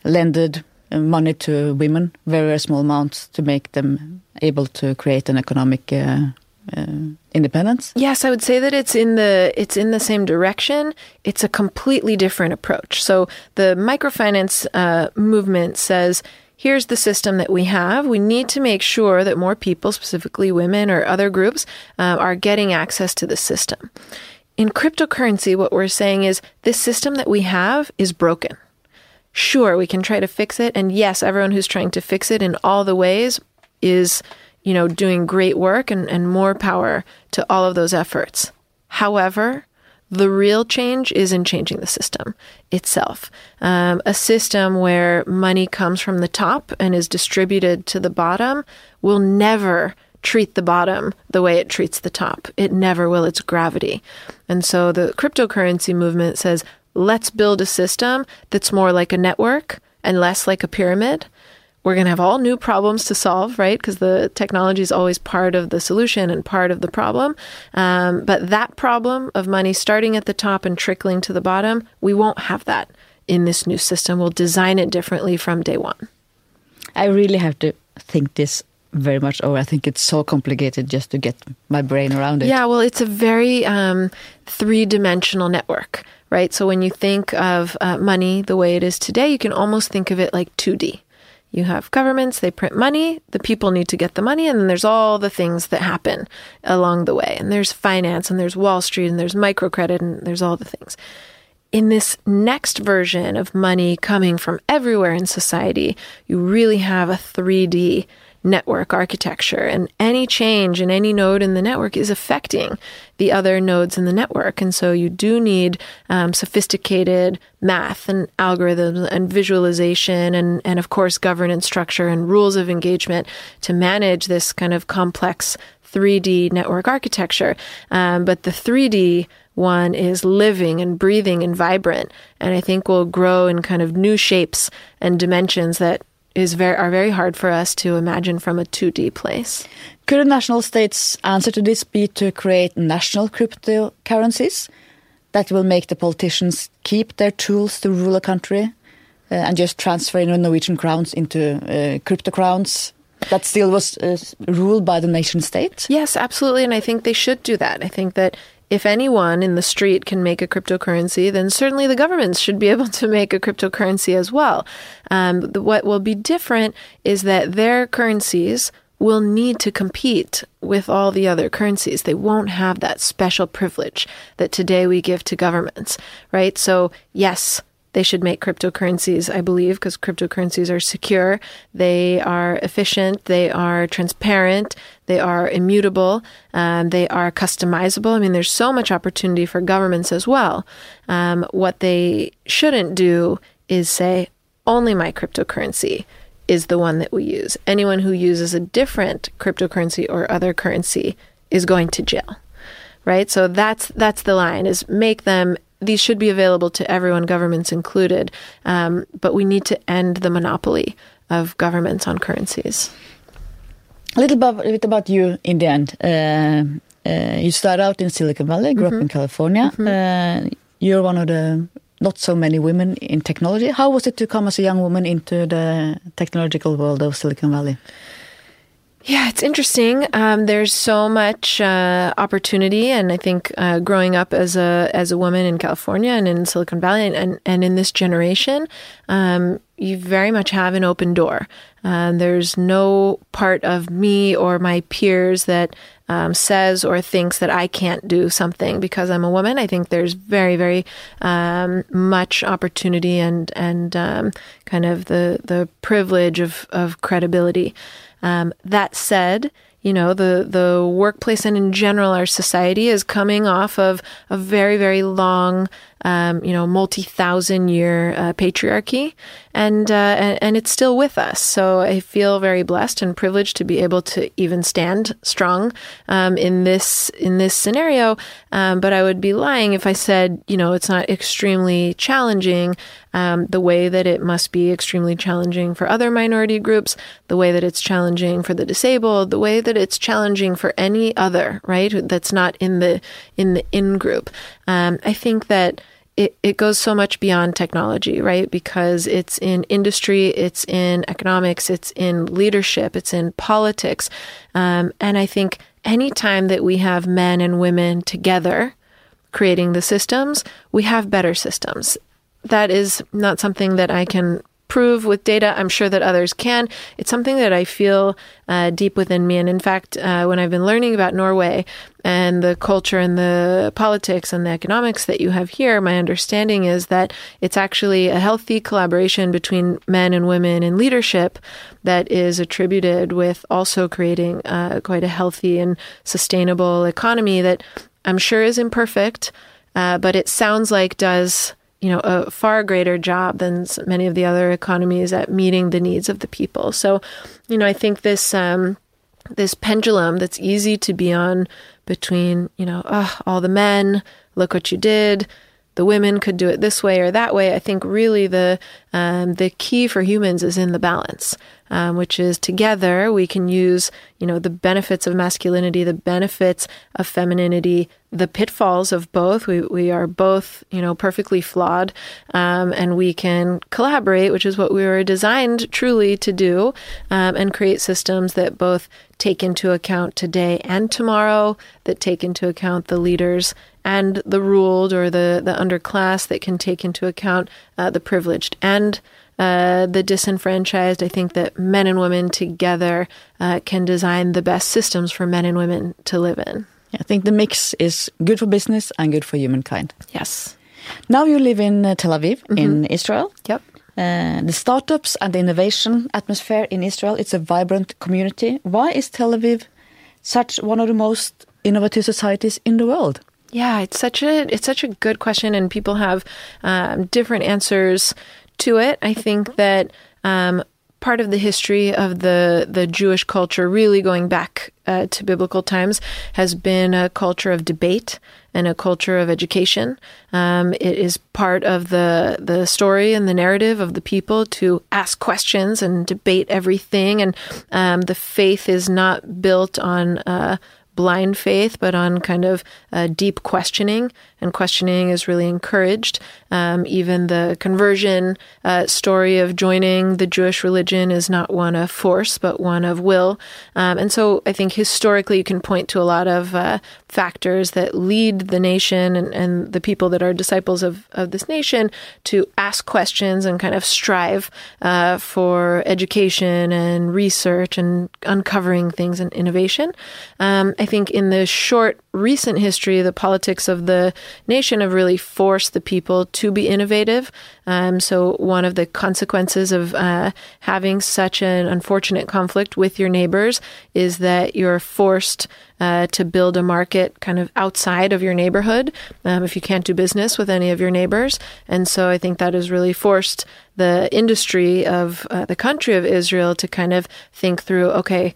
lended money to women, very, very small amounts, to make them able to create an economic uh, uh, independence? Yes, I would say that it's in the it's in the same direction. It's a completely different approach. So the microfinance uh, movement says. Here's the system that we have. We need to make sure that more people, specifically women or other groups, uh, are getting access to the system. In cryptocurrency, what we're saying is this system that we have is broken. Sure, we can try to fix it. And yes, everyone who's trying to fix it in all the ways is you know, doing great work and, and more power to all of those efforts. However, the real change is in changing the system itself. Um, a system where money comes from the top and is distributed to the bottom will never treat the bottom the way it treats the top. It never will. It's gravity. And so the cryptocurrency movement says, let's build a system that's more like a network and less like a pyramid we're going to have all new problems to solve, right? Because the technology is always part of the solution and part of the problem. Um, but that problem of money starting at the top and trickling to the bottom, we won't have that in this new system. We'll design it differently from day one. I really have to think this very much over. I think it's so complicated just to get my brain around it. Yeah, well, it's a very um, three dimensional network, right? So when you think of uh, money the way it is today, you can almost think of it like 2D you have governments, they print money, the people need to get the money, and then there's all the things that happen along the way. And there's finance, and there's Wall Street, and there's microcredit, and there's all the things. In this next version of money coming from everywhere in society, you really have a 3D network architecture, and any change in any node in the network is affecting the other nodes in the network. And so you do need um, sophisticated math and algorithms and visualization and, and, of course, governance structure and rules of engagement to manage this kind of complex 3D network architecture. Um, but the 3D one is living and breathing and vibrant, and I think will grow in kind of new shapes and dimensions that is very are very hard for us to imagine from a 2D place. Could a national state's answer to this be to create national cryptocurrencies that will make the politicians keep their tools to rule a country uh, and just transfer Norwegian crowns into uh, crypto crowns that still was uh, ruled by the nation state? Yes, absolutely. And I think they should do that. I think that if anyone in the street can make a cryptocurrency, then certainly the governments should be able to make a cryptocurrency as well. Um, what will be different is that their currencies will need to compete with all the other currencies. They won't have that special privilege that today we give to governments, right? So, yes, they should make cryptocurrencies, I believe, because cryptocurrencies are secure, they are efficient, they are transparent, they are immutable, um, they are customizable. I mean, there's so much opportunity for governments as well. Um, what they shouldn't do is say, only my cryptocurrency is the one that we use. Anyone who uses a different cryptocurrency or other currency is going to jail. Right? So that's that's the line is make them these should be available to everyone, governments included. Um, but we need to end the monopoly of governments on currencies. A little bit about you in the end. Uh, uh, you start out in Silicon Valley, grew mm -hmm. up in mm-hmm. California. Mm -hmm. uh, you're one of the not so many women in technology. How was it to come as a young woman into the technological world of Silicon Valley? Yeah, it's interesting. Um, there's so much uh, opportunity, and I think uh, growing up as a as a woman in California and in Silicon Valley, and and, and in this generation, um, you very much have an open door. Um, there's no part of me or my peers that um, says or thinks that I can't do something because I'm a woman. I think there's very, very um, much opportunity and and um, kind of the the privilege of of credibility. Um, that said, you know, the, the workplace and in general our society is coming off of a very, very long, um, you know, multi thousand year uh, patriarchy, and, uh, and and it's still with us. So I feel very blessed and privileged to be able to even stand strong um, in this in this scenario. Um, but I would be lying if I said, you know, it's not extremely challenging. Um, the way that it must be extremely challenging for other minority groups, the way that it's challenging for the disabled, the way that it's challenging for any other, right? That's not in the in the in group. Um, I think that it, it goes so much beyond technology, right? Because it's in industry, it's in economics, it's in leadership, it's in politics. Um, and I think anytime that we have men and women together creating the systems, we have better systems. That is not something that I can prove with data. I'm sure that others can. It's something that I feel uh, deep within me. And in fact, uh, when I've been learning about Norway and the culture and the politics and the economics that you have here, my understanding is that it's actually a healthy collaboration between men and women in leadership that is attributed with also creating uh, quite a healthy and sustainable economy that I'm sure is imperfect, uh, but it sounds like does you know, a far greater job than many of the other economies at meeting the needs of the people. So, you know, I think this um, this pendulum that's easy to be on between, you know, oh, all the men, look what you did, the women could do it this way or that way. I think really the um, the key for humans is in the balance, um, which is together we can use you know the benefits of masculinity, the benefits of femininity, the pitfalls of both. We we are both you know perfectly flawed, um, and we can collaborate, which is what we were designed truly to do, um, and create systems that both take into account today and tomorrow, that take into account the leaders and the ruled or the, the underclass that can take into account uh, the privileged and uh, the disenfranchised. I think that men and women together uh, can design the best systems for men and women to live in. I think the mix is good for business and good for humankind. Yes. Now you live in uh, Tel Aviv, mm -hmm. in Israel. Yep. Uh, the startups and the innovation atmosphere in Israel, it's a vibrant community. Why is Tel Aviv such one of the most innovative societies in the world? Yeah, it's such a it's such a good question, and people have um, different answers to it. I think that um, part of the history of the the Jewish culture, really going back uh, to biblical times, has been a culture of debate and a culture of education. Um, it is part of the the story and the narrative of the people to ask questions and debate everything. And um, the faith is not built on. Uh, blind faith, but on kind of uh, deep questioning. And questioning is really encouraged. Um, even the conversion uh, story of joining the Jewish religion is not one of force, but one of will. Um, and so I think historically you can point to a lot of uh, factors that lead the nation and, and the people that are disciples of, of this nation to ask questions and kind of strive uh, for education and research and uncovering things and innovation. Um, I think in the short recent history, the politics of the nation have really forced the people to be innovative. Um, so, one of the consequences of uh, having such an unfortunate conflict with your neighbors is that you're forced uh, to build a market kind of outside of your neighborhood um, if you can't do business with any of your neighbors. And so, I think that has really forced the industry of uh, the country of Israel to kind of think through okay,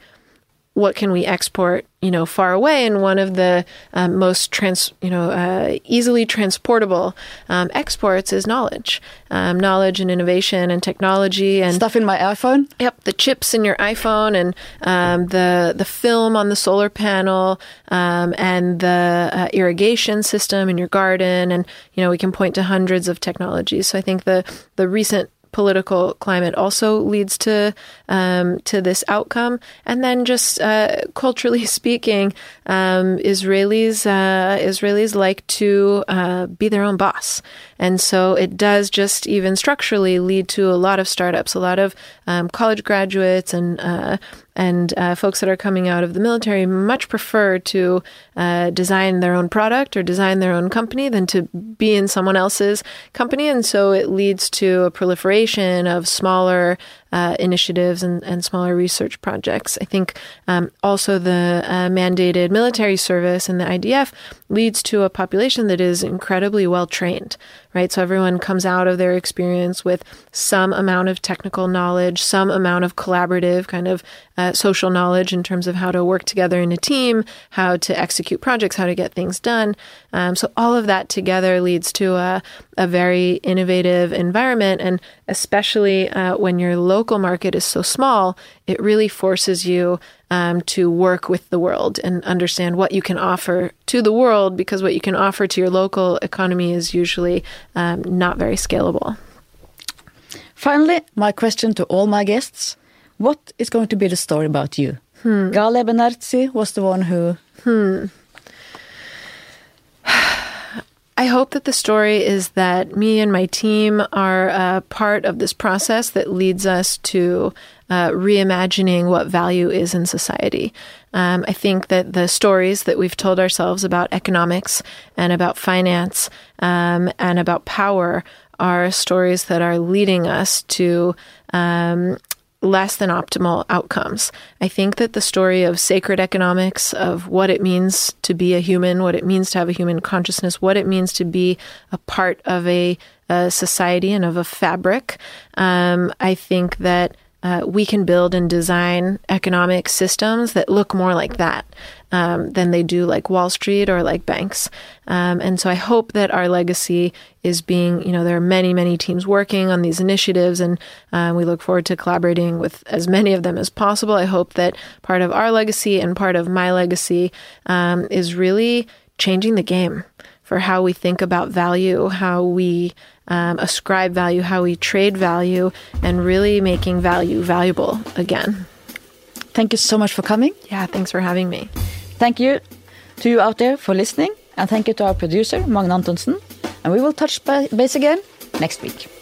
what can we export you know far away? And one of the um, most trans you know uh, easily transportable um, exports is knowledge. Um, knowledge and innovation and technology and stuff in my iphone? Yep the chips in your iphone and um, the the film on the solar panel um, and the uh, irrigation system in your garden. And you know we can point to hundreds of technologies. So i think the the recent political climate also leads to um, to this outcome. And then, just uh, culturally speaking, um, Israelis uh, Israelis like to uh, be their own boss, and so it does just even structurally lead to a lot of startups, a lot of um, college graduates, and uh, and uh, folks that are coming out of the military much prefer to uh, design their own product or design their own company than to be in someone else's company. And so it leads to a proliferation of smaller uh, initiatives and, and smaller research projects. I think um, also the uh, mandated military service and the IDF leads to a population that is incredibly well trained, right? So everyone comes out of their experience with some amount of technical knowledge, some amount of collaborative kind of uh, social knowledge in terms of how to work together in a team, how to execute projects, how to get things done. Um, so all of that together leads to a, a very innovative environment. And especially uh, when your local market is so small, it really forces you um, to work with the world and understand what you can offer to the world because what you can offer to your local economy is usually um, not very scalable. Finally, my question to all my guests what is going to be the story about you? Hmm. Galia Benartzi was the one who. Hmm. I hope that the story is that me and my team are uh, part of this process that leads us to uh, reimagining what value is in society. Um, I think that the stories that we've told ourselves about economics and about finance um, and about power are stories that are leading us to um, less than optimal outcomes. I think that the story of sacred economics, of what it means to be a human, what it means to have a human consciousness, what it means to be a part of a, a society and of a fabric, um, I think that uh, we can build and design economic systems that look more like that um, than they do like Wall Street or like banks. Um, and so I hope that our legacy is being, you know, there are many, many teams working on these initiatives, and uh, we look forward to collaborating with as many of them as possible. I hope that part of our legacy and part of my legacy um, is really changing the game for how we think about value, how we um, ascribe value, how we trade value, and really making value valuable again. Thank you so much for coming. Yeah, thanks for having me. Thank you to you out there for listening, and thank you to our producer, Magne Antonsen. And we will touch base again next week.